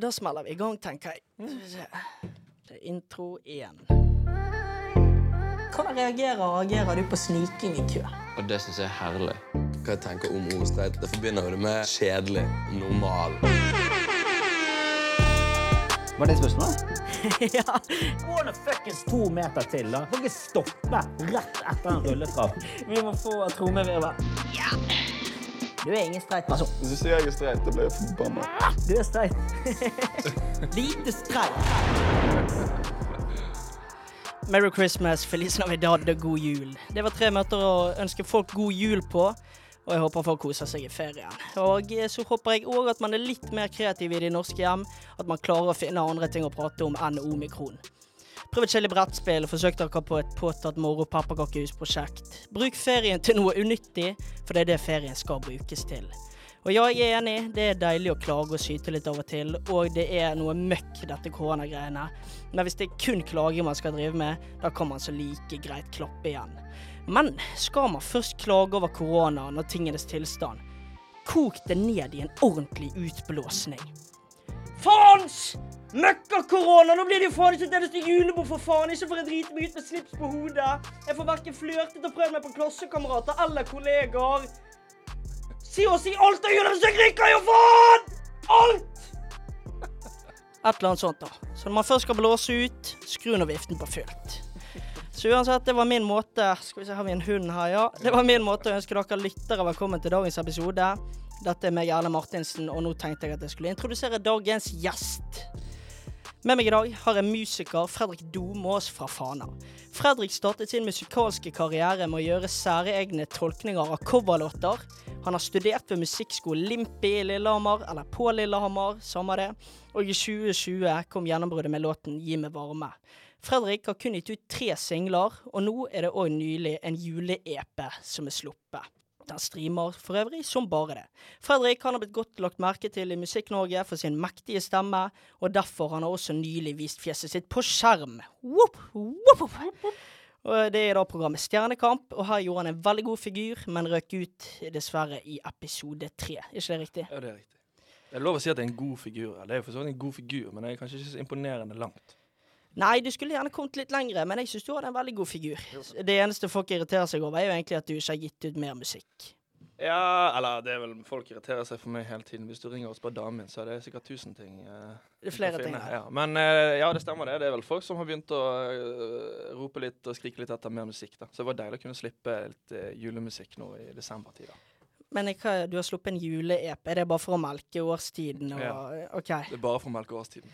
Da smeller vi i gang, tenker jeg. Se. Det er intro én. Hvordan reagerer og agerer du på sniking i kø? Og det syns jeg er herlig. Hva jeg tenker om homostreit, det forbinder jo det med kjedelig, normal. Var det spørsmålet? ja. Gå nå fuckings to meter til, da. Kan ikke stoppe rett etter en rulletrapp. Vi må få trommevirvel. Ja. Du er ingen streit person. Hvis du sier jeg er streit, da blir jeg forbanna. Du er streit. Lite streit. Merry Christmas, Feliz Navidad og god jul. Det var tre møter å ønske folk god jul på. Og jeg håper folk koser seg i ferien. Og eh, så håper jeg òg at man er litt mer kreativ i de norske hjem. At man klarer å finne andre ting å prate om enn omikron. Prøv et brettspill, forsøk dere på et påtatt moro pepperkakehusprosjekt. Bruk ferien til noe unyttig, for det er det ferien skal brukes til. Og ja, jeg er enig, det er deilig å klage og syte litt av og til, og det er noe møkk, dette koronagreiene. Men hvis det er kun klaging man skal drive med, da kan man så like greit klappe igjen. Men skal man først klage over koronaen og tingenes tilstand, kok det ned i en ordentlig utblåsning. Faens! Møkka-korona! Nå blir det jo faen ikke et eneste julebord, for faen! Ikke for en drite meg ut med slips på hodet. Jeg får verken flørtet og prøvd meg på klassekamerater eller kollegaer. Si og si alt av jeg ryker jo faen! Alt! Et eller annet sånt, da. Så når man først skal blåse ut, skru nå viften på fullt. Så uansett, det var min måte Skal vi se, har vi en hund her, ja? Det var min måte å ønske dere lyttere velkommen til dagens episode. Dette er meg, Erle Martinsen, og nå tenkte jeg at jeg skulle introdusere dagens gjest. Med meg i dag har jeg musiker Fredrik Domås fra Fana. Fredrik startet sin musikalske karriere med å gjøre særegne tolkninger av coverlåter. Han har studert ved musikkskolen Limpi i Lillehammer, eller på Lillehammer, samme det. Og i 2020 kom gjennombruddet med låten Gi meg varme. Fredrik har kun gitt ut tre singler, og nå er det òg nylig en jule-EP som er sluppet. Den streamer for øvrig som bare det. Fredrik han har blitt godt lagt merke til i Musikk-Norge for sin mektige stemme, og derfor han har også nylig vist fjeset sitt på skjerm. Whoop, whoop, whoop. Og Det er da programmet Stjernekamp, og her gjorde han en veldig god figur, men røk ut dessverre i episode tre. Er ikke det riktig? Ja, det er riktig. Det er lov å si at det er en god figur. Det er jo for så vidt en god figur, men det er kanskje ikke så imponerende langt. Nei, du skulle gjerne kommet litt lengre, men jeg syns du hadde en veldig god figur. Det eneste folk irriterer seg over, er jo egentlig at du ikke har gitt ut mer musikk. Ja, eller det er vel folk irriterer seg for meg hele tiden. Hvis du ringer og spør damen min, så er det sikkert tusen ting. eh, Det er flere ting. Ja. Men eh, ja, det stemmer det. Det er vel folk som har begynt å uh, rope litt og skrike litt etter mer musikk. da. Så det var deilig å kunne slippe litt uh, julemusikk nå i desembertid. Men hva, du har sluppet en jule-EP. Er det bare for å melke årstiden? Og, Ja. Okay. Det er bare for å melke årstiden.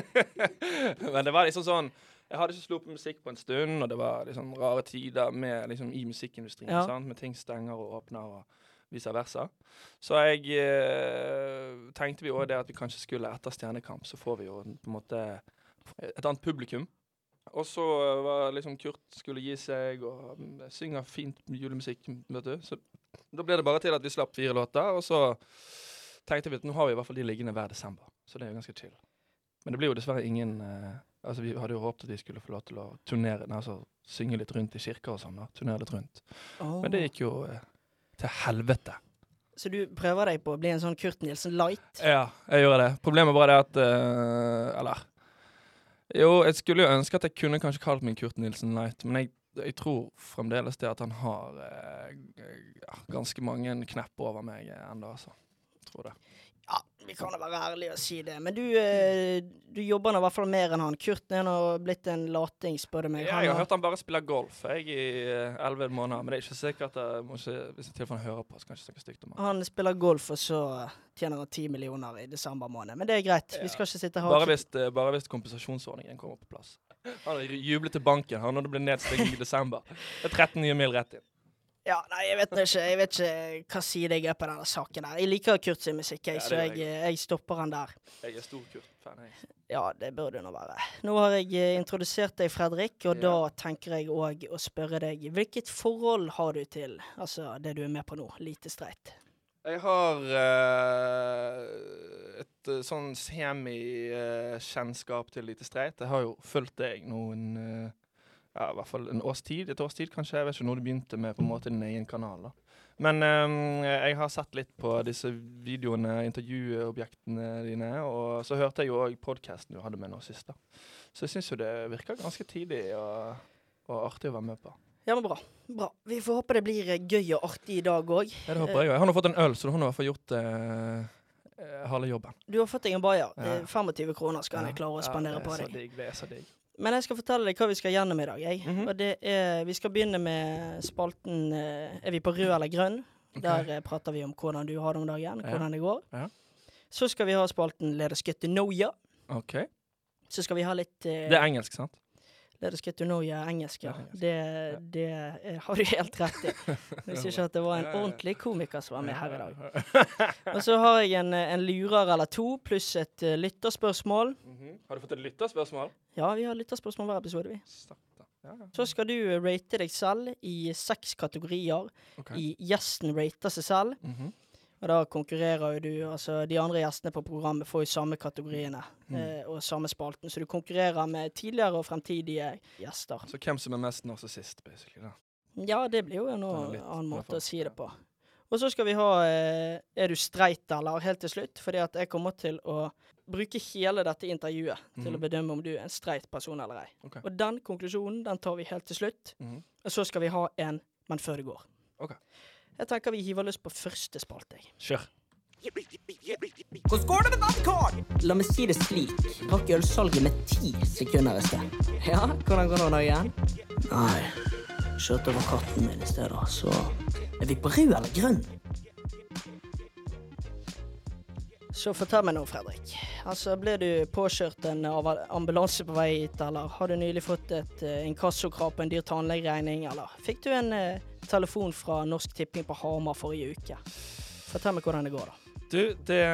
Men det var liksom sånn Jeg hadde ikke sluppet musikk på en stund, og det var liksom rare tider med, liksom, i musikkindustrien. Ja. Sant? Med ting stenger og åpner og vice versa. Så jeg eh, tenkte vi òg det at vi kanskje skulle etter Stjernekamp, så får vi jo på en måte et annet publikum. Og så var liksom Kurt skulle gi seg og mm, synger fint julemusikk, vet du. Så da ble det bare til at vi slapp fire låter, og så tenkte vi at nå har vi i hvert fall de liggende hver desember. Så det er jo ganske chill. Men det blir jo dessverre ingen eh, Altså Vi hadde jo håpet at de skulle få lov til å turnere, altså synge litt rundt i kirker og sånn. da, Turnere litt rundt. Men det gikk jo eh, til helvete. Så du prøver deg på å bli en sånn Kurt Nilsen light? Ja, jeg gjorde det. Problemet bare er at eh, Eller Jo, jeg skulle jo ønske at jeg kunne kanskje kalt meg Kurt Nilsen Light, men jeg, jeg tror fremdeles det at han har eh, ganske mange knepp over meg ennå, altså. Tror det. Ja, vi kan da være ærlige og si det. Men du, eh, du jobber nå i hvert fall mer enn han. Kurt er nå blitt en lating, spør du meg. Ja, jeg har hørt han bare spille golf jeg, i eh, elleve måneder, men det er ikke sikkert jeg må ikke, hvis jeg tilfeller hører på, så kan jeg ikke snakke stygt om han. Han spiller golf, og så tjener han ti millioner i desember måned. Men det er greit. Vi skal ikke sitte her Bare hvis, eh, bare hvis kompensasjonsordningen kommer på plass. Han jublet til banken han når det ble nedstenging i desember. Det er 13 nye mil rett inn. Ja, nei, jeg vet ikke Jeg vet ikke hva side jeg er på denne saken der. Jeg liker Kurt sin musikk, jeg, Ja, så jeg, jeg stopper han der. Jeg er stor Kurt-fan. jeg. Ja, det burde du nå være. Nå har jeg eh, introdusert deg, Fredrik, og Ja. da tenker jeg òg å spørre deg Hvilket forhold har du til altså, det du er med på nå? Lite streit. Jeg har uh, et eh, sånn semi-kjennskap til Lite Streit. Jeg har jo fulgt deg noen eh, ja, i hvert fall en års tid, et års tid kanskje. Jeg vet ikke når du begynte med på en måte din egen kanal. da. Men um, jeg har sett litt på disse videoene, intervjuobjektene dine, og så hørte jeg jo òg podkasten du hadde med nå sist. da. Så jeg syns jo det virker ganske tidlig og, og artig å være med på. Ja, men bra. bra. Vi får håpe det blir gøy og artig i dag òg. Ja, det håper jeg òg. Jeg har nå fått en øl, så du har i hvert fall gjort det. eh, halve jobben. Du har fått deg en bayer. Ja. Eh, 25 kroner skal jeg klare å spandere på er deg. digg. Det er så digg. Men jeg skal fortelle deg hva vi skal gjennom i dag. Jeg. -hmm. Er, vi skal begynne med spalten eh, Er vi på rød eller grønn? Okay. Der eh, prater vi om hvordan du har det om dagen, Ja. hvordan det går. Ja. Så skal vi ha spalten Leder us Okay. Så skal vi ha litt uh, Det er engelsk, sant? Let us get to know gjør engelsk, ja. Det Det, har du helt rett i. Hvis ikke at det var en ordentlig komiker som var med her i dag. Og så har jeg en, en lurer eller to, pluss et uh, lytterspørsmål. Mhm. Har du fått et lytterspørsmål? Ja, vi har lytterspørsmål hver episode, vi. Ja, ja. Så skal du rate deg selv i seks kategorier. Okay. I Gjesten rater seg selv. Mhm. Og da konkurrerer jo du Altså, de andre gjestene på programmet får jo samme kategoriene Mm. eh, og samme spalten, så du konkurrerer med tidligere og fremtidige gjester. Så hvem som er mest narsissist, basically. da. Ja, det blir jo en annen måte å si det på. Og så skal vi ha eh, Er du streit eller? helt til slutt. Fordi at jeg kommer til å bruke hele dette intervjuet til å Mhm. bedømme om du er en streit person eller ei. Okay. Og den konklusjonen den tar vi helt til slutt. Mhm. Og så skal vi ha en Men før det går. Ok. Jeg tenker vi hiver løs på første spalte. jeg. Kjør. Hvordan går det med den? La meg si det slik. Rakk ølsalget med ti sekunder i sted. Ja, hvordan går det nå igjen? Nei, kjørte over katten min i stedet, så Er vi på rød eller grønn? Så fortell meg nå, Fredrik. Altså, Ble du påkjørt en ambulanse på vei hit, eller har du nylig fått et uh, inkassokrav på en dyr tannlegeregning, eller fikk du en eh, telefon fra Norsk Tipping på Hamar forrige uke? Fortell meg hvordan det går, da. Du, det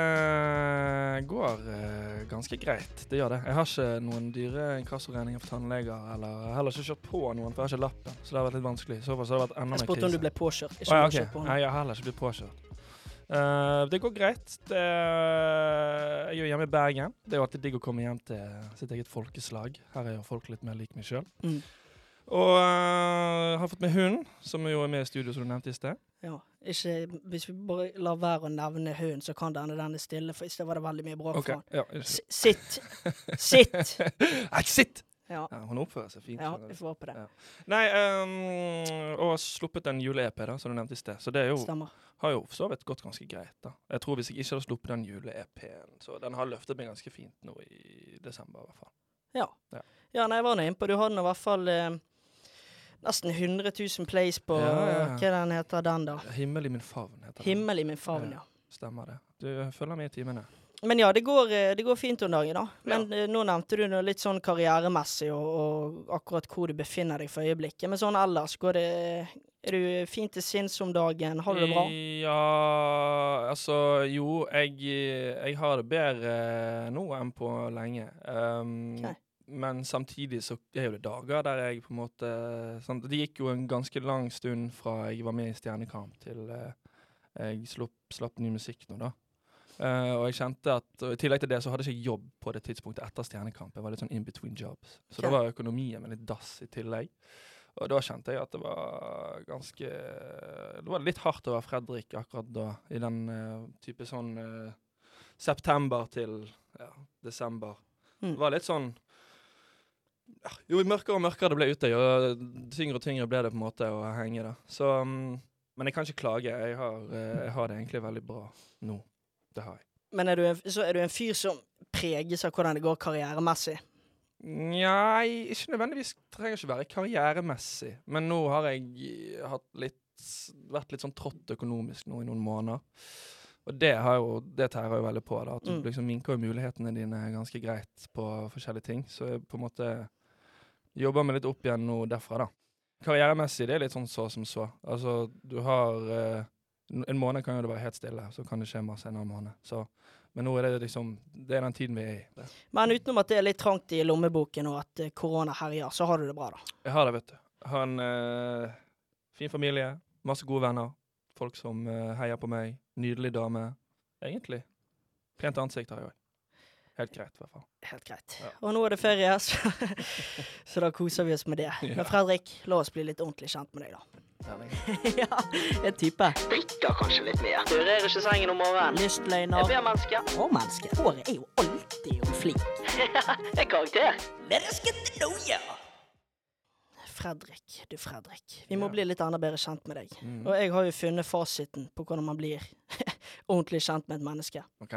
går eh, ganske greit. Det gjør det. Jeg har ikke noen dyre inkassoregninger for tannleger, eller jeg har heller ikke kjørt på noen, for jeg har ikke lappen. Så det har vært litt vanskelig. I så fall så har det vært enda mer krise. Jeg spurte om du ble påkjørt. Ikke oh, ja, okay. på jeg har heller ikke blitt påkjørt. Eh, det går greit. Det, jeg er jo hjemme i Bergen. Det er jo alltid digg å komme hjem til sitt eget folkeslag. Her er jo folk litt mer lik meg sjøl. Mm. Og uh, har fått med hunden, som jo er med i studio, som du nevnte i sted. Ja, ikke, hvis vi bare lar være å nevne hunden, så kan denne den er stille, for i sted var det veldig mye bråk okay. fra han. ja, Sitt! Sitt! Nei, sitt! Ja, Ja, hun oppfører seg fint. ja vi får håpe det. Ja. Nei, um, og har sluppet en jule-EP, da, som du nevnte i sted. Så det jo, har jo for så vidt gått ganske greit. da. Jeg tror hvis jeg ikke hadde sluppet den jule-EP-en, så den har løftet meg ganske fint nå i desember, i hvert fall. Ja. Ja. Ja, nei, jeg var nå innpå. Du hadde nå i hvert fall eh, nesten 100 000 plays på ja. Hva den heter den, da? Himmel i min favn, heter den. Himmel i min favn, ja. Stemmer det. Du følger med i timene. Men ja, det går, eh, det går fint om dagen, da. Men ja. nå nevnte du noe litt sånn karrieremessig og, og akkurat hvor du befinner deg for øyeblikket. Men sånn ellers, går det Er du fint til sinns om dagen? Har du det bra? Ja, altså Jo, jeg, jeg har det bedre nå enn på lenge. Um, okay. Men samtidig så er jo det dager der jeg på en måte sant? Det gikk jo en ganske lang stund fra jeg var med i Stjernekamp til eh, jeg slapp, slapp ny musikk nå, da. Eh, og jeg kjente at og I tillegg til det så hadde jeg ikke jobb på det tidspunktet etter Stjernekamp. Jeg var litt sånn in between jobs. Så Ok. da var økonomien min litt dass i tillegg. Og da kjente jeg at det var ganske Det var litt hardt å være Fredrik akkurat da, i den uh, type sånn uh, september til ja, desember. Mm. Det var litt sånn ja, Jo mørkere og mørkere det ble ute, jo tyngre og tyngre ble det på en måte å henge. da. Så, um, men jeg kan ikke klage. Jeg har, jeg har det egentlig veldig bra nå. Det har jeg. Men er du en, så er du en fyr som preges av hvordan det går karrieremessig? Nei, ikke nødvendigvis. Trenger ikke være karrieremessig. Men nå har jeg litt, vært litt sånn trått økonomisk nå i noen måneder. Og det, har jo, det tærer jo veldig på. da, At du Mm. liksom minker jo mulighetene dine ganske greit på forskjellige ting. Så jeg på en måte jobber meg litt opp igjen nå derfra, da. Karrieremessig det er litt sånn så som så. Altså, du har eh, En måned kan jo det være helt stille, så kan det skje masse en annen måned. Så, men nå er det liksom Det er den tiden vi er i. Det. Men utenom at det er litt trangt i lommeboken og at eh, korona herjer, så har du det bra, da. Jeg har det, vet du. Jeg har en eh, fin familie, masse gode venner. Folk som eh, heier på meg. Nydelig dame. Egentlig. Pent ansikt har jeg òg. Helt greit, i hvert fall. Helt greit. Ja. Og nå er det ferie, så, så da koser vi oss med det. Ja. Men Fredrik, la oss bli litt ordentlig kjent med deg, da. Ja, en type. Drikker kanskje litt mer. Du rører ikke sengen om morgenen. Lystløgner. Ber menneske. Og menneske. Håret er jo alltid om flink. Er karakter. Let us get to know you. Fredrik, du Fredrik. Vi må Ja. bli litt enda bedre kjent med deg. Mm. Og jeg har jo funnet fasiten på hvordan man blir ordentlig kjent med et menneske. OK.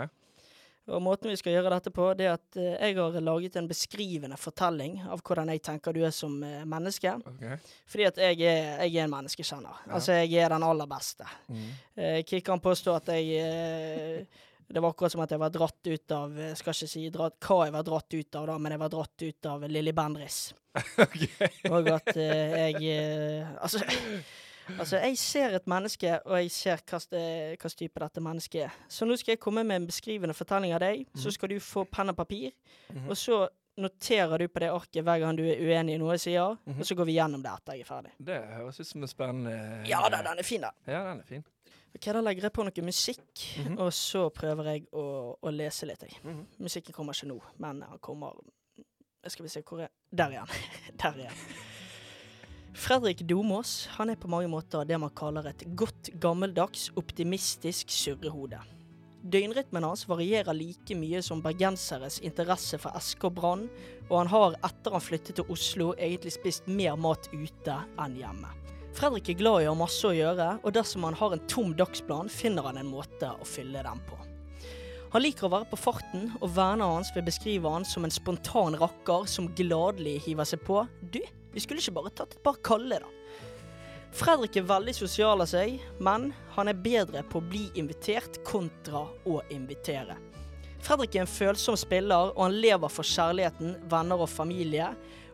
Og måten vi skal gjøre dette på, det er at eh, jeg har laget en beskrivende fortelling av hvordan jeg tenker du er som eh, menneske. Okay. Fordi at jeg er, jeg er en menneskekjenner. Ja. Altså, jeg er den aller beste. Mm. Eh, Kikkan påstår at jeg eh, Det var akkurat som at jeg var dratt ut av skal ikke si dratt, hva jeg var dratt ut av, da, men jeg var dratt ut av Lilly Bendriss. okay. Og at eh, jeg altså, altså, jeg ser et menneske, og jeg ser hvilken type dette mennesket er. Så nå skal jeg komme med en beskrivende fortelling av deg. Så skal du få penn og papir, Mhm. og så noterer du på det arket hver gang du er uenig i noe jeg sier, Mhm. og så går vi gjennom det etter jeg er ferdig. Det høres ut som en spennende Ja da, den er fin, da. Ja, den er fin. Ok, Da legger jeg på noe musikk, Mhm. og så prøver jeg å, å lese litt. Jeg. Mhm. Musikken kommer ikke nå, men han kommer Skal vi se hvor er Der er han. Der er han. Fredrik Domås han er på mange måter det man kaller et godt, gammeldags, optimistisk surrehode. Døgnrytmen hans varierer like mye som bergenseres interesse for SK Brann, og han har etter han flyttet til Oslo egentlig spist mer mat ute enn hjemme. Fredrik er glad i å ha masse å gjøre, og dersom han har en tom dagsplan, finner han en måte å fylle den på. Han liker å være på farten, og vennene hans vil beskrive han som en spontan rakker som gladelig hiver seg på. Du, vi skulle ikke bare tatt et par kalde, da. Fredrik er veldig sosial av seg, men han er bedre på å bli invitert kontra å invitere. Fredrik er en følsom spiller, og han lever for kjærligheten, venner og familie.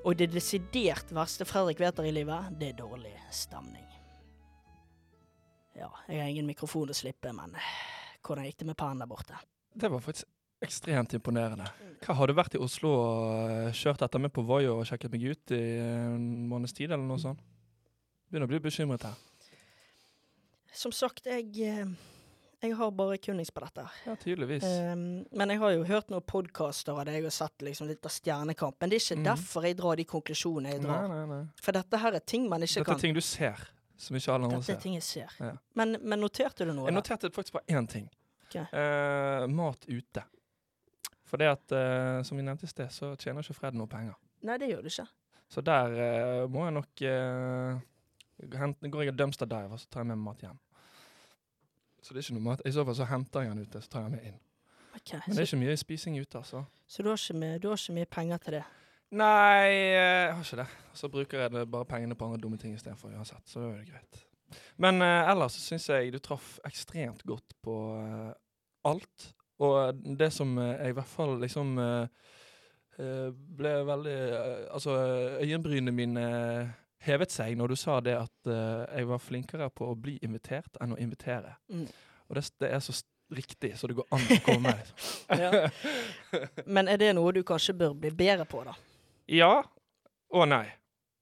Og det desidert verste Fredrik vet her i livet, det er dårlig stemning. Ja, jeg har ingen mikrofon å slippe, men hvordan gikk det med pennen der borte? Det var faktisk ekstremt imponerende. Hva Har du vært i Oslo og eh, kjørt etter meg på Voi og sjekket meg ut i en måneds tid, eller noe sånt? Begynner å bli bekymret her. Som sagt, jeg, eh, jeg har bare kunnings på dette. Ja, tydeligvis. Um, men jeg har jo hørt noen podkaster av deg og sett liksom litt av Stjernekamp. Men det er ikke mm. derfor jeg drar de konklusjonene jeg drar. nei, nei. For dette her er ting man ikke Dette kan er ting du ser, som ikke alle andre Dette er ting jeg ser. Ja. Men, men noterte du noe? Jeg noterte faktisk bare én ting. Okay. Uh, mat ute. For det at, eh, som vi nevnte i sted, så tjener ikke Fred noe penger. Nei, det gjør du ikke. Så der eh, må jeg nok uh, hente, Går jeg og dumpster diver, så tar jeg med meg mat hjem. Så det er ikke noe mat. I så fall så henter jeg den ute, så tar jeg med inn. Okay, Men det Så, er ikke mye spising ute, altså. så du, har ikke mye, du har ikke mye penger til det? Nei, eh, jeg har ikke det. Så bruker jeg det bare pengene på andre dumme ting istedenfor uansett. Så da er det greit. Men eh, ellers syns jeg du traff ekstremt godt på eh, alt. Og det som eh, jeg i hvert fall liksom eh, eh, ble veldig eh, Altså, øyenbrynene mine hevet seg når du sa det at eh, jeg var flinkere på å bli invitert enn å invitere. Mm. Og det, det er så riktig så det går an å komme. Liksom. Ja. Men er det noe du kanskje bør bli bedre på, da? Ja og nei.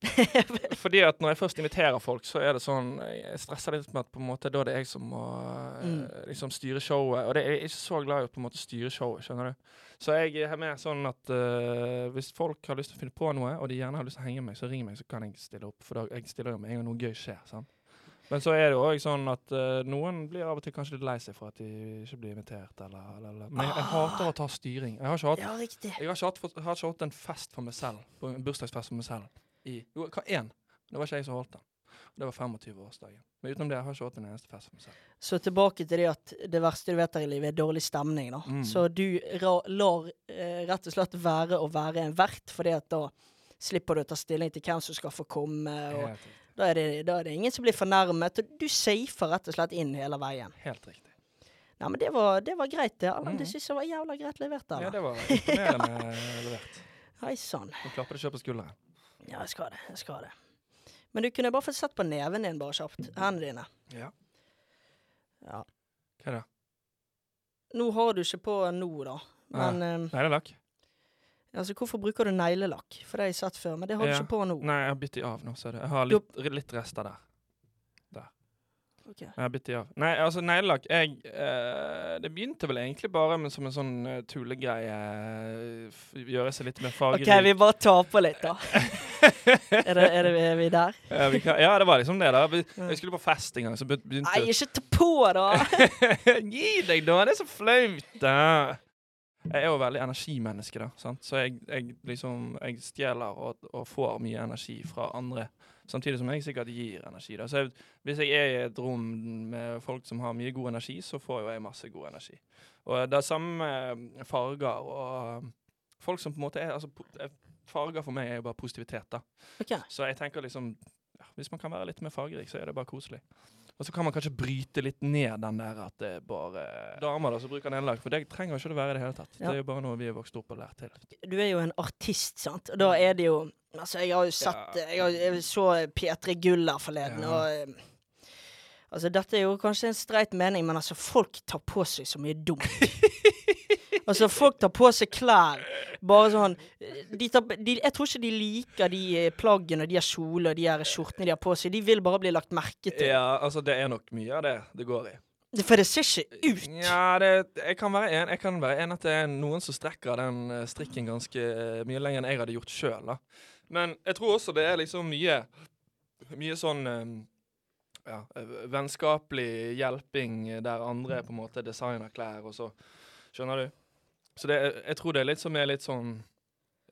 Fordi at når jeg først inviterer folk, så er det sånn Jeg stresser litt med at på en måte da det er jeg som må eh, Mm. liksom styre showet. Og det er jeg ikke så glad i å på en måte styre showet, skjønner du. Så jeg er med sånn at uh, hvis folk har lyst til å finne på noe, og de gjerne har lyst til å henge med meg, så ring meg, så kan jeg stille opp. For da, jeg stiller jo med en gang noe gøy skjer. sant? Men så er det jo òg sånn at uh, noen blir av og til kanskje litt lei seg for at de ikke blir invitert. Eller, eller, eller. Men jeg, jeg hater å ta styring. Jeg har ikke hatt Ja, jeg har ikke hatt, for- har ikke hatt en fest for meg selv, en bursdagsfest for meg selv. I, jo, hva én? Det var ikke jeg som holdt den. Det var 25-årsdagen. Men utenom det jeg har jeg ikke hatt en eneste fest for meg selv. Så tilbake til det at det verste du vet her i livet, er dårlig stemning, da. Mm. Så du lar eh, rett og slett være å være en vert, fordi at da slipper du å ta stilling til hvem som skal få komme. og Da er, det, da er det ingen som blir fornærmet. og Du safer rett og slett inn hele veien. Helt riktig. Nei, men det var, det var greit, det. Allan. Mhm. Det syns jeg var jævla greit levert. Ja, det var imponerende levert. Hei sann. Nå klapper det ikke på skulderen. Ja, jeg skal det. Jeg skal det. Men du kunne bare fått sett på neven din, bare kjapt. Hendene dine. Ja. Ja. Hva det? Nå har du ikke på nå, da. Men eh, Neglelakk? altså, hvorfor bruker du neglelakk? For det har jeg sett før, men det har du Ja. ikke på nå. Nei, jeg har byttet av nå, du. Jeg har litt, litt rester der. Der. Ok. Jeg har bitt. Nei, altså neglelakk jeg, eh, Det begynte vel egentlig bare med som en sånn uh, tullegreie. eh, Gjøre seg litt mer fargerik. OK, vi bare tar på litt, da. er, det, er, det, er vi der? ja, vi kan, ja, det var liksom det. da Vi, Jeg skulle på fest en gang, så begynte Nei, ikke ta på, da! Gi deg, da! Det er så flaut! da. Jeg er jo veldig energimenneske, da. Sant? Så jeg, jeg liksom Jeg stjeler og, og får mye energi fra andre. Samtidig som jeg sikkert gir energi. da Så jeg, Hvis jeg er i et rom med folk som har mye god energi, så får jo jeg masse god energi. Og det er samme med farger og folk som på en måte er altså, eh, Farger for meg er jo bare positivitet, da. Okay. Så jeg tenker liksom ja, Hvis man kan være litt mer fargerik, så er det bare koselig. Og så kan man kanskje bryte litt ned den der at det er bare damer da som bruker nederlag. for det trenger ikke det være i det hele tatt. Ja. Det er jo bare noe vi er vokst opp og lært til. Du er jo en artist, sant? Og da er det jo Altså, jeg har jo sett Ja. Jeg, har, jeg så P3 Gull her forleden, Ja. og eh, Altså, dette er jo kanskje en streit mening, men altså, folk tar på seg så mye dumt. altså, folk tar på seg klær bare sånn de tar, de, Jeg tror ikke de liker de eh, plaggene, de her kjolene de her skjortene de har på seg. De vil bare bli lagt merke til. Ja, altså det er nok mye av det det går i. For det ser ikke ut. Ja, det, jeg, kan være en, jeg kan være en at det er noen som strekker den eh, strikken ganske eh, mye lenger enn jeg hadde gjort sjøl. Men jeg tror også det er liksom mye Mye sånn eh, ja, vennskapelig hjelping der andre på en måte designer klær, og så Skjønner du? Så det, jeg tror det er litt som er litt sånn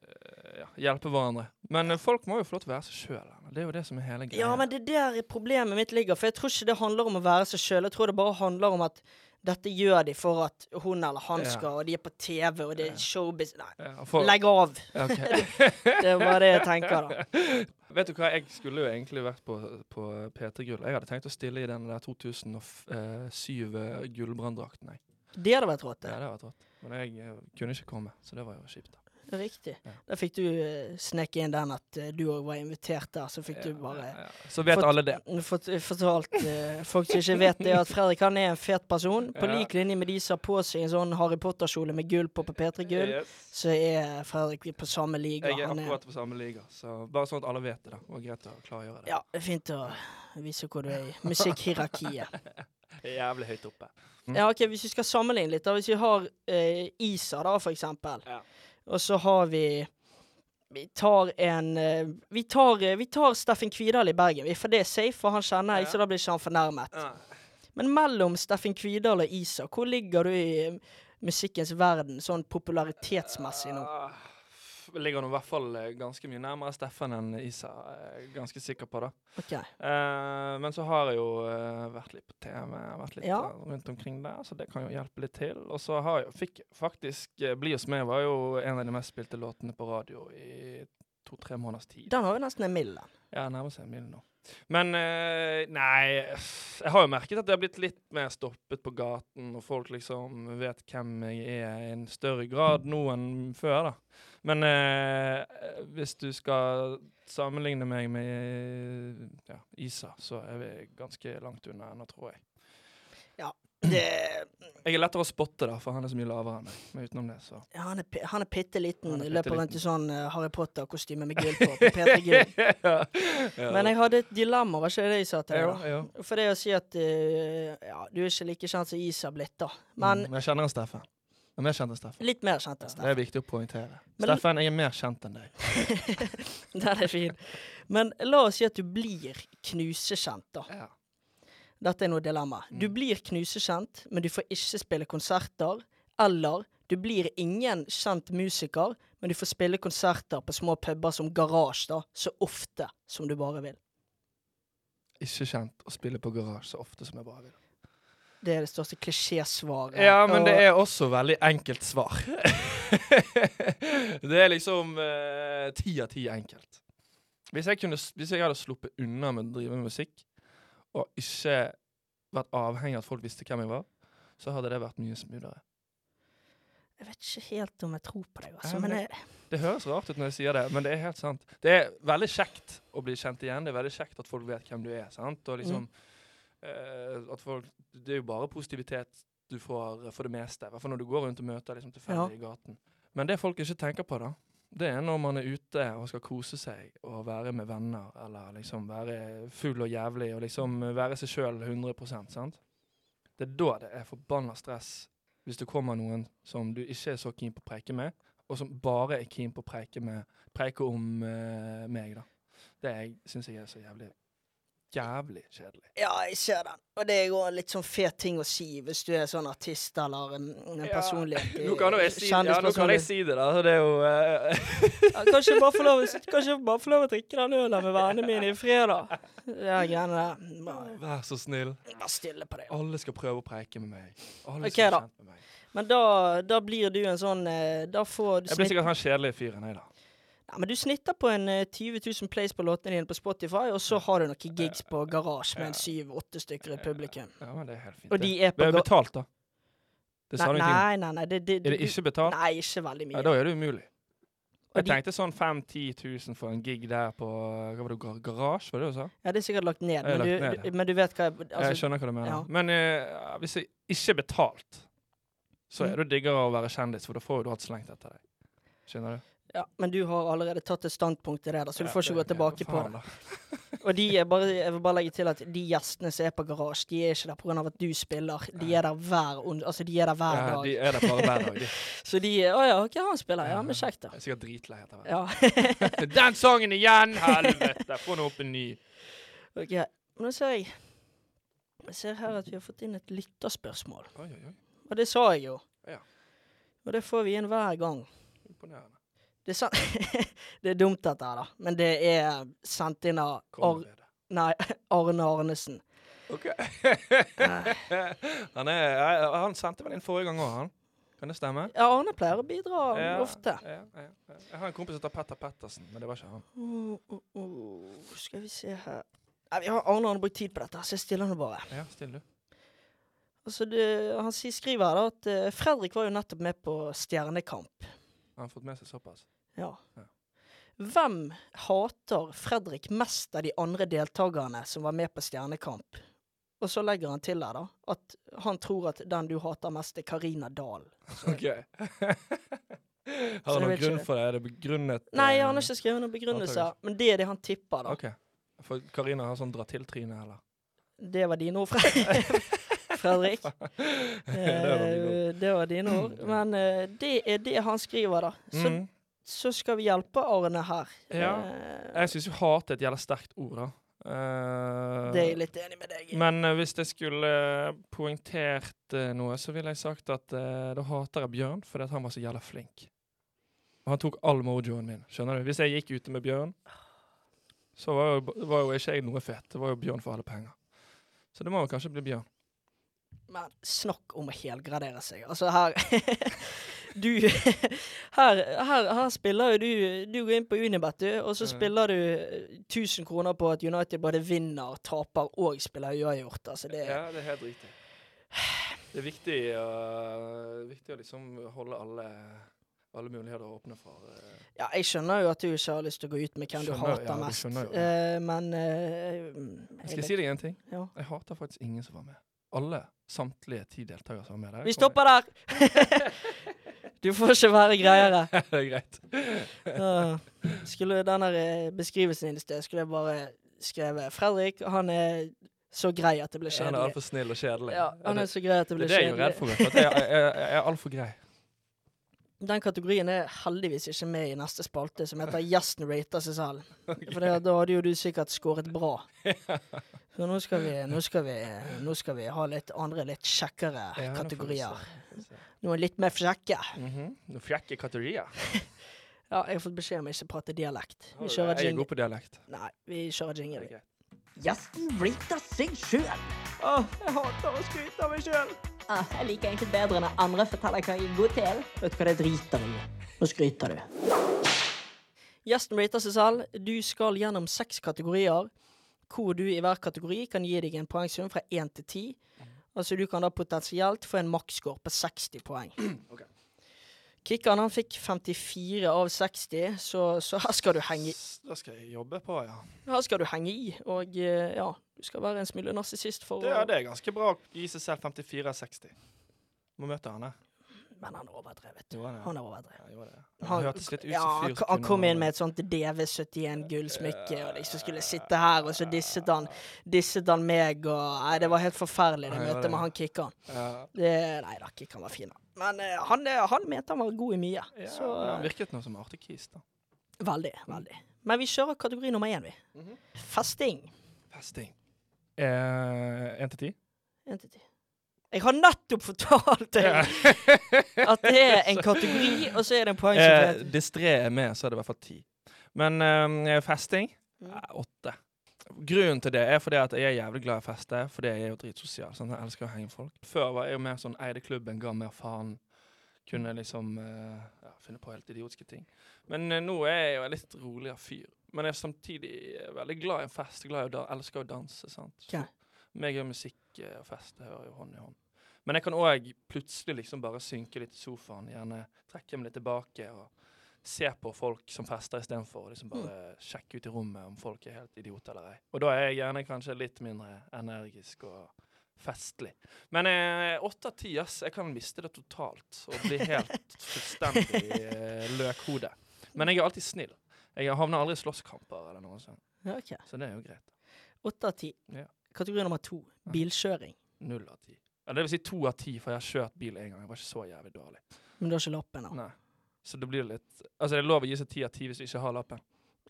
eh, ja, hjelpe hverandre. Men eh, folk må jo få lov til å være seg sjøl. Det er jo det som er hele greia. Ja, men det er der problemet mitt ligger. For jeg tror ikke det handler om å være seg sjøl. Jeg tror det bare handler om at dette gjør de for at hun eller han skal, og de er på TV, og det er showbiz Nei, for- legg av! Okay. Det er bare det jeg tenker, da. Vet du hva, jeg skulle jo egentlig vært på, på P3 Gull. Jeg hadde tenkt å stille i den der 2007 eh, gullbranndrakten. jeg. Det hadde vært rått, Ja, det. hadde vært rått. Men jeg eh, kunne ikke komme, så det var jo kjipt. da. Riktig. Ja. Da fikk du snekke sneke inn den at eh, du òg var invitert der, så fikk du bare ja, ja. Så vet Fått- alle det. fått, fortalt uh, folk som ikke vet det, at Fredrik han er en fet person. På Ja. lik linje med de som har på seg en sånn Harry Potter-kjole med gull på på P3 Gull, Yes. så er Fredrik på samme liga. Jeg Han er, akkurat på samme liga, så bare sånn at alle vet det. da. og greit å klargjøre det. ja, det er fint å vise hvor du er i musikkhierarkiet. Jævlig høyt oppe. Mm. Ja, ok, Hvis vi skal sammenligne litt, da. Hvis vi har eh, Isa, da, for eksempel. Ja. Og så har vi Vi tar en eh, vi, tar, eh, vi tar Steffen Kvidal i Bergen, for det er safe, for han kjenner jeg, Ja. så da blir ikke han fornærmet. Ja. Men mellom Steffen Kvidal og Isak, hvor ligger du i musikkens verden sånn popularitetsmessig nå? Ligger nå i hvert fall eh, ganske mye nærmere Steffen enn Isa. er Ganske sikker på det. Ok. Eh, men så har jeg jo eh, vært litt på TV, vært litt Ja. eh, rundt omkring der, så det kan jo hjelpe litt til. Og så har jeg fikk faktisk eh, Bli hos meg var jo en av de mest spilte låtene på radio i to-tre måneders tid. Den har jo nesten en mill. Ja, nærmer seg en mil nå. Men eh, nei Jeg har jo merket at det har blitt litt mer stoppet på gaten, og folk liksom vet hvem jeg er i en større grad nå enn før, da. Men eh, hvis du skal sammenligne meg med ja, Isa, så er vi ganske langt unna ennå, tror jeg. Ja, Det, Jeg er lettere å spotte, da, for han er så mye lavere enn meg. Men utenom det, så ja, han er, han er bitte liten. Er Løper rundt i sånn eh, Harry Potter-kostyme med gull på. på P3 Gull. ja. ja. Men jeg hadde et dilemma, var ikke det jeg sa til deg? da? For det å si at uh, ja, du er ikke like kjent som Isa blitt, da. Men Mm, jeg kjenner han Steffen. Jeg er mer kjent enn Steffen. litt mer kjent enn Steffen. Det er viktig å poengtere. Steffen, jeg er mer kjent enn deg. Den er fin. Men la oss si at du blir knusekjent, da. Ja. Dette er noe dilemma. Du Mm. blir knusekjent, men du får ikke spille konserter. Eller du blir ingen kjent musiker, men du får spille konserter på små puber som Garasje, da, så ofte som du bare vil. Ikke kjent å spille på garasje så ofte som jeg bare vil. Det er det største klisjésvaret. Ja, men det er også veldig enkelt svar. det er liksom eh, ti av ti enkelt. Hvis jeg, kunne, hvis jeg hadde sluppet unna med å drive med musikk, og ikke vært avhengig av at folk visste hvem jeg var, så hadde det vært mye smoothere. Jeg vet ikke helt om jeg tror på deg, altså. Ja, men jeg, Det høres rart ut når jeg sier det, men det er helt sant. Det er veldig kjekt å bli kjent igjen. Det er veldig kjekt at folk vet hvem du er. sant? Og liksom, eh, at folk, Det er jo bare positivitet du får for det meste. I hvert fall når du går rundt og møter liksom tilfeldige i gaten. Men det folk ikke tenker på, da, det er når man er ute og skal kose seg og være med venner, eller liksom være full og jævlig og liksom være seg sjøl 100% sant? Det er da det er forbanna stress hvis det kommer noen som du ikke er så keen på å preike med, og som bare er keen på å preike, med, preike om uh, meg, da. Det syns jeg er så jævlig jævlig kjedelig. Ja, jeg ser den. Og det er jo en litt sånn fet ting å si hvis du er sånn artist eller en, en Ja, personlighet. i- Nå kan jeg si, ja, nå kan jeg si det, da. så Det er jo uh... Ja, kanskje bare få lov, bare få lov å drikke den ølen med vennene mine i fred, da. Det er greiene der. Bare, Vær så snill. bare stille på det. Alle skal prøve å preike med meg. Alle okay, skal da. med meg. Men da, da blir du en sånn eh, Da får du Jeg blir sikkert han kjedelige fyren, jeg, da. Ja, Men du snitter på en eh, 20 000 plays på låtene dine på Spotify, og så har du noen gigs på garasje med en syv-åtte stykker i publikum. Ja, men det er helt fint. Og de det. er på Det er betalt, da. Det sa Nei, du nei, nei. nei det, det, Er det ikke betalt? Nei, ikke veldig mye. Ja, da er det umulig. Jeg de- tenkte sånn 5 10 000 for en gig der på Hva var det, gar garasje, var det du sa? Ja, det er sikkert lagt ned, men, lagt du, ned, du, men du vet hva jeg jeg altså, skjønner hva du mener. ja. Men uh, hvis jeg ikke er betalt, så Mm. er det diggere å være kjendis, for da får jo du alt slengt etter deg. Skjønner du? Ja, men du har allerede tatt et standpunkt i det, da, så du får ikke gå tilbake ja, på det. Og de er bare, jeg vil bare legge til at de gjestene som er på garasje, de er ikke der pga. at du spiller. De er der hver, altså de er der hver Ja, dag. de er der bare hver dag. De Så de er Å ja, OK, han spiller. Ja, men kjekt, da. Jeg er sikkert dritlei etter hvert. Ja. Den sangen igjen! Helvete! Få nå opp en ny. OK. Men nå ser jeg Jeg ser her at vi har fått inn et lytterspørsmål. Oi, oi, oi. Og det sa jeg jo. Ja. Og det får vi inn hver gang. Imponerende. Det er, sant. det er dumt, dette her, da. Men det er sendt inn av Ar nei, Arne Arnesen. OK. han, er, han sendte vel inn forrige gang òg, han. Kan det stemme? Ja, Arne pleier å bidra ofte. Ja, ja, ja. Jeg har en kompis som heter Petter Pettersen, men det var ikke han. Uh, uh, uh, Skal vi se her Nei, vi har Arne har brukt tid på dette, så jeg stiller nå bare. Ja, still du. Altså, det, han skriver her da at eh, Fredrik var jo nettopp med på Stjernekamp. Har fått med seg såpass? Ja. Ja. Hvem hater Fredrik mest av de andre deltakerne som var med på Stjernekamp? Og så legger han til her da at han tror at den du hater mest, er Karina Dahl. OK. har han noen grunn for det? Er det begrunnet Nei, eh, han har ikke skrevet noen begrunnelser, men det er det han tipper, da. OK. For Karina har sånn dra til-tryne, eller? Det var dine ord, Fred- Fredrik. det var mine ord. Eh, dine ord. Men eh, det er det han skriver, da. Så, Mm. så skal vi hjelpe Arne her. Ja. Eh, Jeg syns jo hat er et jævla sterkt ord, da. Uh, det er jeg litt enig med deg i. Men uh, hvis jeg skulle eh, poengtert noe, så ville jeg sagt at da hater jeg Bjørn fordi han var så jævla flink. Og han tok all mojoen min. Skjønner du? Hvis jeg gikk ute med Bjørn, så var jo, var jo ikke jeg noe fet. Det var jo Bjørn for alle penger. Så det må jo kanskje bli Bjørn. Men snakk om å helgradere seg. Altså, her Du her, her, her spiller jo du Du går inn på Unibet, du, og så mm. spiller du eh, 1000 kroner på at United både vinner, taper og spiller uavgjort. Altså, det Ja, det er helt riktig. Det er viktig, å- viktig å liksom holde alle, alle muligheter å åpne for Uh, Ja, jeg skjønner jo at du ikke har lyst til å gå ut med hvem du hater ja, mest, skjønner jo det. Eh, men jeg Skal jeg si deg en ting? Ja. Jeg hater faktisk ingen som var med. Alle, samtlige ti deltakere som er med der. Vi stopper der! du får ikke være greiere. det er greit. Skulle den eh, beskrivelsen din i sted, skulle jeg bare skrevet Fredrik, han er så grei at det blir kjedelig. Han er kjedelig. altfor snill og kjedelig. Ja, han er så grei at det det er det jeg er redd for. meg, for jeg, jeg, jeg er altfor grei. Den kategorien er heldigvis ikke med i neste spalte, som heter Gjesten rater seg selv. For da hadde jo du sikkert skåret bra. Så nå skal vi, nå skal vi, nå skal vi ha litt andre, litt kjekkere Ja, vi kategorier. vi. Noen litt mer frekke. -hmm. Noen frekke kategorier. Ja, jeg har fått beskjed om ikke å prate dialekt. Vi Jeg er god på dialekt. Nei, vi kjører jingle. Okay. Gjesten rater seg sjøl. Åh, jeg hater å skryte av meg sjøl. Ah, jeg liker egentlig bedre når andre forteller hva jeg er god til. Vet du hva det driter jeg i? Nå skryter du. Gjesten rater seg selv. Du skal gjennom seks kategorier, hvor du i hver kategori kan gi deg en poengsum fra 1 til 10. Altså du kan da potensielt få en maksscore på 60 poeng. Okay. Kikkan han fikk 54 av 60, så, så her skal du henge i. Da skal jeg jobbe på, ja. Her skal du henge i, og eh, ja, du skal være en smule narsissist for Det, å ja, det er ganske bra å gi seg selv 54 av 60. Må møte han her. Men han er overdrevet. Han? Han er overdrevet. Ja. Han Han, hørtes litt ut ja, han han kom inn med et sånt DV71 gullsmykke, og de som skulle sitte her, og så disset han, disset han meg, og Nei, det var helt forferdelig, det møtet med han Kikkan. Ja. Det, nei da, Kikkan var fin. da. Men eh, han, eh, han mente han var god i mye. Ja, Så han eh, virket nå som artig kis, da. veldig, veldig. Men vi kjører kategori nummer én, vi. Mhm. Festing. Festing. Én til ti? Én til ti. Jeg har nettopp fortalt deg at det er en kategori, og så er det en Eh, poengsum. Distré er med, så er det i hvert fall ti. Men eh, festing Mm. eh, åtte. Grunnen til det er fordi at jeg er jævlig glad i å feste, fordi jeg er jo dritsosial. Sånn, jeg elsker å henge folk. Før var jeg jo mer sånn eide klubben, ga mer faen. Kunne liksom eh, ja, finne på helt idiotiske ting. Men eh, nå er jeg jo en litt roligere fyr. Men jeg er samtidig eh, veldig glad i en fest. Glad i å da, elsker å danse. sant? Så Ok. meg og musikk eh, og fest det hører jo hånd i hånd. Men jeg kan òg plutselig liksom bare synke litt i sofaen. Gjerne trekke meg litt tilbake og se på folk som fester istedenfor å liksom bare sjekke ut i rommet om folk er helt idioter eller ei. Og da er jeg gjerne kanskje litt mindre energisk og festlig. Men eh, åtte av ti, ass. Jeg kan miste det totalt og bli helt fullstendig eh, løkhode. Men jeg er alltid snill. Jeg havner aldri i slåsskamper eller noe sånt. Okay. Så det er jo greit. Åtte av ti. Ja. Kategori nummer to. Bilkjøring. Null av ti. Ja, det vil si to av ti, for jeg har kjørt bil en gang. Jeg var ikke så jævlig dårlig. Men du har ikke lappen da? Nei. Så det blir litt Altså, det er lov å gi seg ti av ti hvis du ikke har lappen.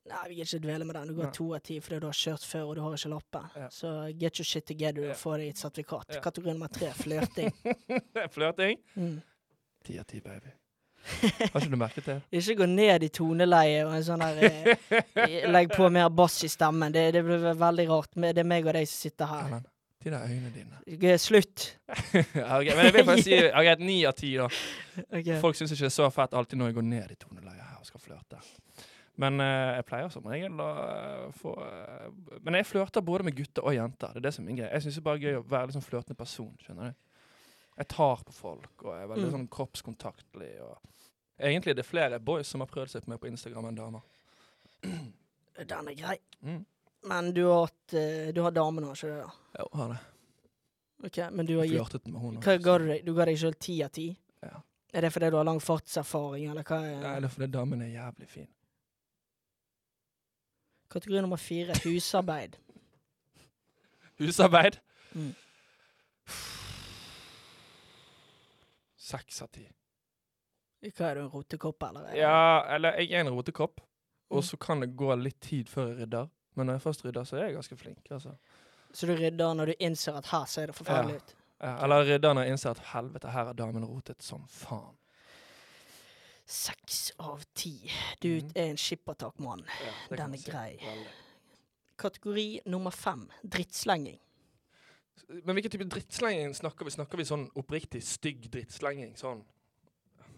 Nei, vi gidder ikke dvele med den. Du går to av ti fordi du har kjørt før og du har ikke lappen. Ja. Så get your shit together Ja. og få deg et sertifikat. Ja. Kategori nummer tre. Flørting. Flørting. Mm. Ti av ti, baby. Har ikke du merket det? Ikke gå ned i toneleie og en sånn der eh, Legg på mer bass i stemmen. Det, det blir veldig rart. Det er meg og deg som sitter her. Erlend, de der øynene dine. Slutt. okay, ok, Men jeg vil faktisk si okay, ni av ti, da. Ok. Folk syns ikke det er så fett alltid når jeg går ned i toneleiet her og skal flørte. Men uh, jeg pleier som regel å eh, få uh, Men jeg flørter både med gutter og jenter. Det er det som er min greie. Jeg syns det er bare gøy å være sånn flørtende person. skjønner du? Jeg tar på folk og er veldig Mm. sånn kroppskontaktlig. Og Egentlig er det flere boys som har prøvd seg på meg på Instagram enn damer. Den er grei. Mm. Men du har hatt eh, Du har damen, nå, ikke det? da? Jo, har det. Ok, Men du har gitt Flørtet med henne. Hva ga du deg? Du ga deg sjøl ti av ti? Ja. Er det fordi du har lang fartserfaring, eller hva? er Nei, det er fordi damen er jævlig fin. Kategori nummer fire. Husarbeid. Husarbeid. Mm. Seks av ti. Hva er du, en rotekopp, eller? er Ja, eller jeg er en rotekopp, Mm. og så kan det gå litt tid før jeg rydder. Men når jeg først rydder, så er jeg ganske flink. altså. Så du rydder når du innser at her ser det forferdelig Ja. ut? Ja, eller rydder når jeg innser at helvete, her har damen rotet som faen. Seks av ti. Du Mhm. er en skippertakmann. Ja, Den er si. grei. Veldig. Kategori nummer fem. Drittslenging. Men hvilken type drittslenging snakker vi? Snakker vi sånn oppriktig stygg drittslenging? Sånn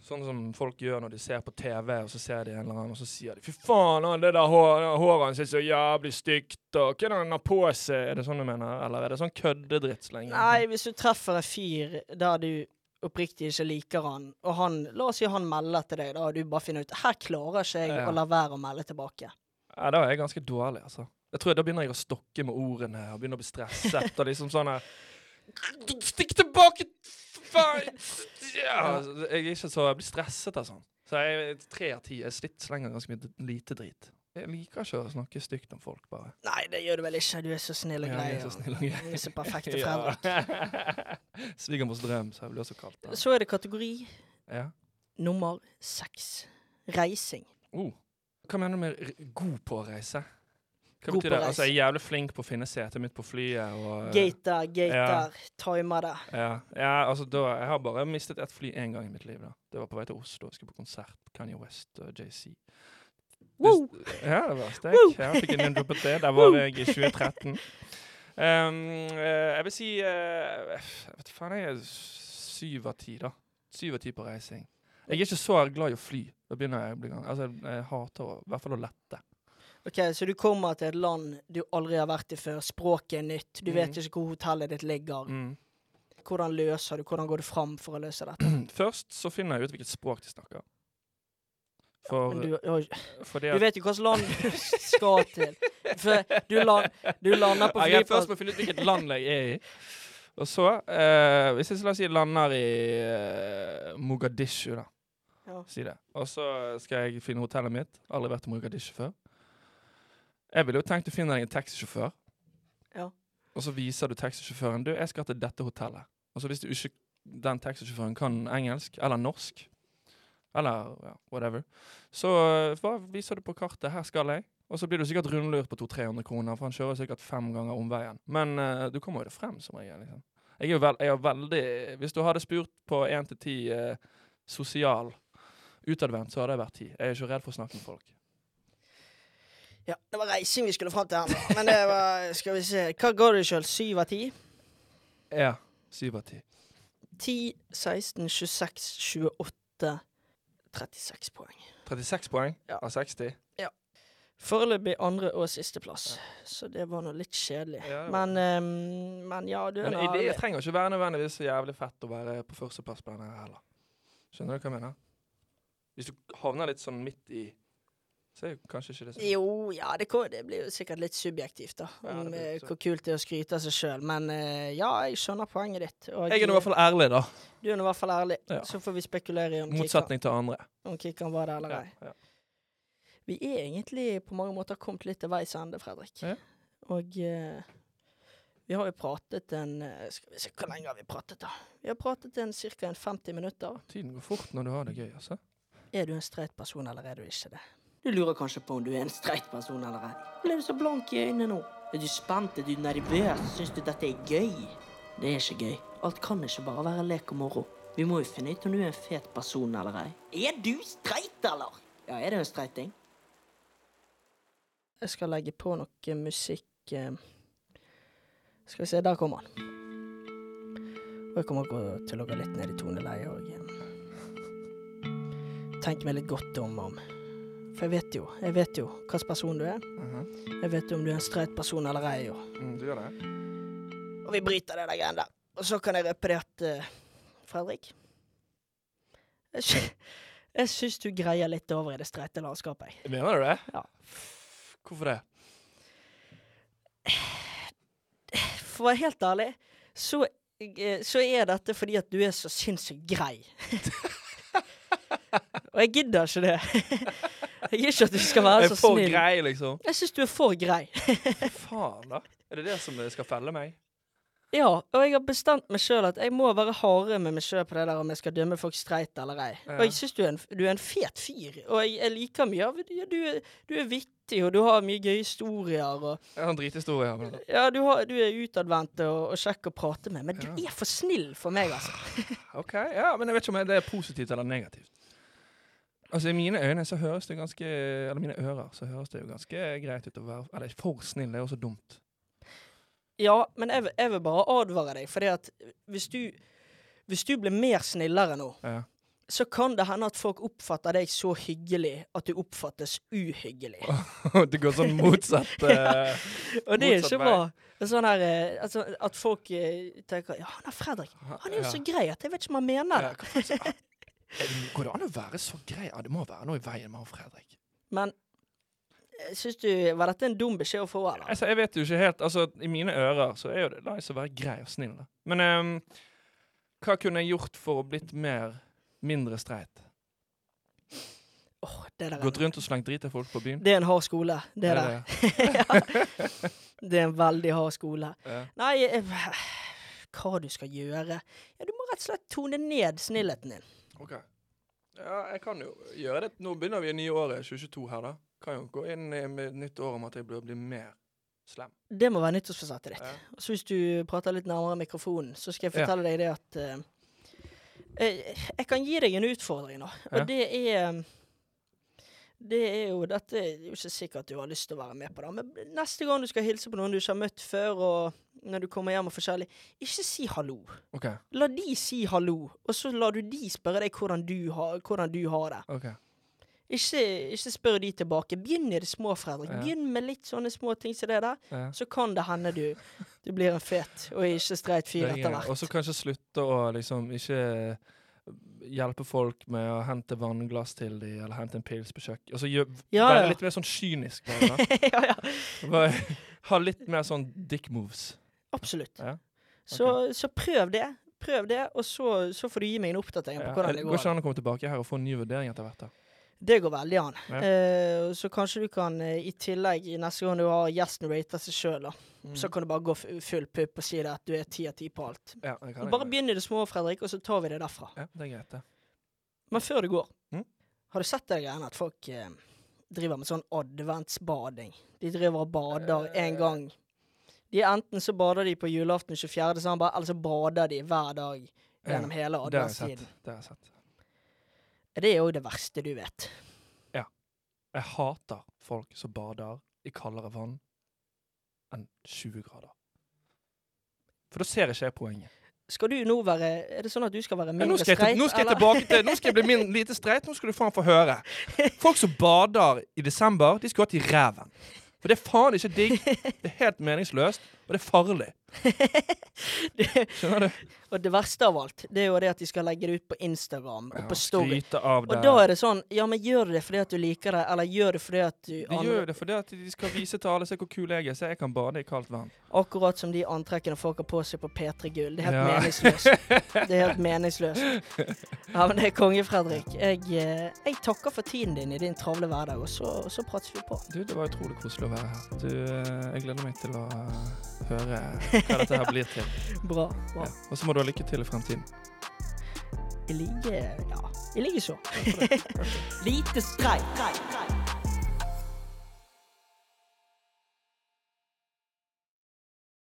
Sånn som folk gjør når de ser på TV, og så ser de en eller annen, og så sier de 'fy faen, det der hår, håret hans er så jævlig stygt', og 'hva er det han har på seg'? Er det sånn du mener? Eller er det sånn køddedrittslenge? Nei, hvis du treffer en fyr der du oppriktig ikke liker han, og han, la oss si han melder til deg, da, og du bare finner ut her klarer ikke jeg Ja. å la være å melde tilbake. Ja, da er jeg ganske dårlig, altså. Jeg tror Da begynner jeg å stokke med ordene og begynner å bli stresset. og liksom sånn her Stikk tilbake! Faen! Ja, altså, jeg er ikke så Jeg blir stresset av sånn. Så jeg tre av ti. Jeg slitt slenger ganske mye lite drit. Jeg liker ikke å snakke stygt om folk, bare. Nei, det gjør du vel ikke. Du er så snill og Ja, grei. jeg er så snill og grei. du er så perfekte foreldre. Svigermors drøm, så jeg blir også kalt det. Så er det kategori Ja. nummer seks. Reising. Oh. Hva mener du med god på å reise? Hva betyr det? Altså, jeg er jævlig flink på å finne setet mitt på flyet. Og, Gater, gater, gate ja. der. Timer det. Ja, ja altså da, Jeg har bare mistet ett fly én gang i mitt liv. da. Det var på vei til Oslo. Jeg skulle på konsert. Kanye West og JC. Woo! Ja, det var stek. Jeg fikk en hundre på det. Der var jeg i 2013. Um, eh, jeg vil si uh, Jeg vet faen, jeg er syv av ti, da. Syv av ti på reising. Jeg er ikke så glad i å fly. Da begynner jeg å bli gang. Altså, jeg hater å, i hvert fall å lette. Ok, Så du kommer til et land du aldri har vært i før. Språket er nytt. Du vet Mhm. ikke hvor hotellet ditt ligger. Mm. Hvordan løser du? Hvordan går du fram for å løse dette? Først så finner jeg ut hvilket språk de snakker. For, ja, du, fordi du vet jo hvilket land du skal til. For du, land, du lander på Ja, jeg er først må finne ut hvilket land jeg er i. Og så, eh, hvis jeg la oss si lander i eh, Mogadishu, da. Ja. Si det. Og så skal jeg finne hotellet mitt. Aldri vært i Mogadishu før. Jeg ville jo tenkt å finne deg en taxisjåfør. Ja. Og så viser du taxisjåføren Du, jeg skal til dette hotellet. Og så hvis du ikke den taxisjåføren kan engelsk eller norsk, eller ja, whatever, så eh, hva viser du på kartet 'her skal jeg'? Og så blir du sikkert rundlurt på 200-300 kroner, for han kjører sikkert fem ganger omveien. Men uh, du kommer jo det frem som regel. Liksom. Jeg er jo veld, jeg er veldig Hvis du hadde spurt på 1 til 10 uh, sosial utadvendt, så hadde jeg vært 10. Jeg er ikke redd for å snakke med folk. Ja, det var reising vi skulle fram til her. Men det var Skal vi se. Hva går deg sjøl? Syv av ti? Ja. 7 av 10. 10, 16, 26, 28 36 poeng. 36 poeng Ja. av 60. Ja. Foreløpig andre- og sisteplass, så det var nå litt kjedelig. Ja, men, um, men ja, du Men nå det trenger ikke være nødvendigvis så jævlig fett å være på førsteplass på denne heller. Skjønner du hva jeg mener? Hvis du havner litt sånn midt i, så er jo kanskje ikke det sånn. Jo, ja, det, det blir jo sikkert litt subjektivt, da. Ja, Om blir eh, hvor kult det er å skryte av seg sjøl. Men eh, ja, jeg skjønner poenget ditt. Og Jeg er nå i hvert fall ærlig, da. Du er nå i hvert fall ærlig. Ja. Så får vi spekulere i om Kikkan, Motsetning til andre. om Kikkan var det eller ei. ja. Vi er egentlig på mange måter kommet litt til veis ende, Fredrik. Ja. Og eh, vi har jo pratet en eh, Skal vi se, hvor lenge har vi pratet, da? Vi har pratet en ca. 50 minutter. Tiden går fort når du har det gøy, altså. Er du en streit person, eller er du ikke det? Du lurer kanskje på om du er en streit person eller ei. Ble du så blank i øynene nå? Er du spent? Er du nervøs? Syns du dette er gøy? Det er ikke gøy. Alt kan ikke bare være lek og moro. Vi må jo finne ut om du er en fet person eller ei. Er du streit, eller? Ja, er det en streiting? Jeg skal legge på noe musikk eh. Skal vi se, der kommer han. Og jeg kommer til å gå litt ned i toneleie og eh, tenke meg litt godt om om For jeg vet jo, jeg vet jo hva slags person du er. Mhm. Jeg vet jo om du er en streit person eller ei. Og, mm, du gjør det? og vi bryter det der greiene der. Og så kan jeg røpe det at uh, Fredrik Jeg, sy jeg syns du greier litt over i det streite landskapet. jeg. Mener du det? Ja. Hvorfor det? For å være helt ærlig, så, eh, så er dette fordi at du er så sinnssykt grei. Og jeg gidder ikke det. Jeg gidder ikke at du skal være så er for snill. grei, liksom. Jeg syns du er for grei. Faen, da. Er det det som skal felle meg? Ja, og jeg har bestemt meg sjøl at jeg må være hardere med meg sjøl på det der om jeg skal dømme folk streit eller ei. Ja. Og jeg syns du, en- du er en fet fyr, og jeg, jeg liker mye av ja, du, du er vittig, og du har mye gøye historier, og Jeg har en drithistorie. Men... ja, du, har, du er utadvendt og, og kjekk å prate med, men du er for snill for meg, altså. OK. Ja, men jeg vet ikke om det er positivt eller negativt. Altså, I mine øyne så høres det ganske Eller mine ører så høres det jo ganske greit ut å være Eller for snill, det er jo så dumt. Ja, men jeg, jeg vil bare advare deg, fordi at hvis du hvis du blir mer snillere nå, Ja. så kan det hende at folk oppfatter deg så hyggelig at du oppfattes uhyggelig. det går sånn motsatt ja. Og det er ikke vei. bra. Sånn her, eh, altså, at folk eh, tenker Ja, han er Fredrik. Han er jo så grei at jeg vet ikke om han mener Ja, Går det an å være så grei? Ja, det må være noe i veien med han Fredrik. Men eh, syns du Var dette en dum beskjed å få, eller? Altså, jeg vet jo ikke helt Altså, I mine ører så er jo det nice å være grei og snill. da. Men um, hva kunne jeg gjort for å blitt mer mindre streit? Oh, det der Gått rundt og slengt drit til folk på byen? det er en hard skole. Det Er der. det- ja. Det er en veldig hard skole. Ja. Nei, eh, hva du skal gjøre? Ja, Du må rett og slett tone ned snillheten din. Ok. Ja, jeg kan jo gjøre det. Nå begynner vi i nye året, 2022 her, da. Kan jo gå inn med nytt år om at jeg bør bli mer slem. Det må være nyttårsforsettet ditt. Ja. Så hvis du prater litt nærmere mikrofonen, så skal jeg Ja. fortelle deg det at eh, Jeg kan gi deg en utfordring, da. Og Ja. det er Det er jo Dette er jo ikke sikkert at du har lyst til å være med på det, men neste gang du skal hilse på noen du ikke har møtt før, og når du kommer hjem og forskjellig, ikke si hallo. Okay. La de si hallo, og så lar du de spørre deg hvordan du har, hvordan du har det. Okay. Ikke, ikke spør de tilbake. Begynn i det små, Fredrik. Ja. Begynn med litt sånne små ting som det der. Ja. Så kan det hende du, du blir en fet og ikke streit fyr er etter hvert. Og så kanskje slutte å liksom ikke hjelpe folk med å hente vannglass til dem, eller hente en pils på kjøkkenet. Altså gjør, Ja, være litt mer sånn kynisk. Bare, ja, ja. Bare, ha litt mer sånn dick moves. Absolutt. Ja. Så, så prøv det. Prøv det, og så, så får du gi meg en oppdatering på hvordan Det det går går. ikke an å komme tilbake her og få en ny vurdering etter hvert. da. Det går veldig an. Ja. Uh, så kanskje du kan, uh, i tillegg, neste gang du har gjesten rater seg sjøl, Mm. så kan du bare gå full pupp og si det at du er ti av ti på alt. Ja, det Bare begynn i det små, Fredrik, og så tar vi det derfra. Ja, det er greit, det. Men før du går, Mm. har du sett det greiene at folk uh, driver med sånn adventsbading? De driver og bader én en gang. De Enten så bader de på julaften 24. desember, eller så bader de hver dag gjennom hele Det har jeg sett. Det. Er jo òg det verste du vet? Ja. Jeg hater folk som bader i kaldere vann enn 20 grader. For da ser jeg ikke jeg poenget. Skal du nå være Er det sånn at du skal være Ja, mindre nå, skal jeg, streit? nå skal jeg tilbake til Nå skal jeg bli min, lite streit. Nå skal du faen få høre. Folk som bader i desember, de skulle hatt i ræven. For det er faen ikke digg. Det er helt meningsløst, og det er farlig. Skjønner du? Og det verste av alt, det er jo det at de skal legge det ut på Instagram og på Story. Skryte av det. Og da er det sånn Ja, men gjør du det fordi at du liker det, eller gjør du det fordi at du De gjør det fordi at de skal vise til alle se hvor kul jeg er, så jeg kan bade i kaldt vann. Akkurat som de antrekkene folk har på seg på P3 Gull. Det er helt Ja. meningsløst. Det er helt meningsløst. Ja, men det er konge, Fredrik. Jeg, eh, jeg takker for tiden din i din travle hverdag, og så, så prates vi på. Du, det var utrolig koselig å være her. Du, eh, jeg gleder meg til å eh, høre hva dette her blir til. Bra. bra. Ja. Og så må du ha lykke til i fremtiden. Jeg liker Ja, jeg liker så. Lite streik.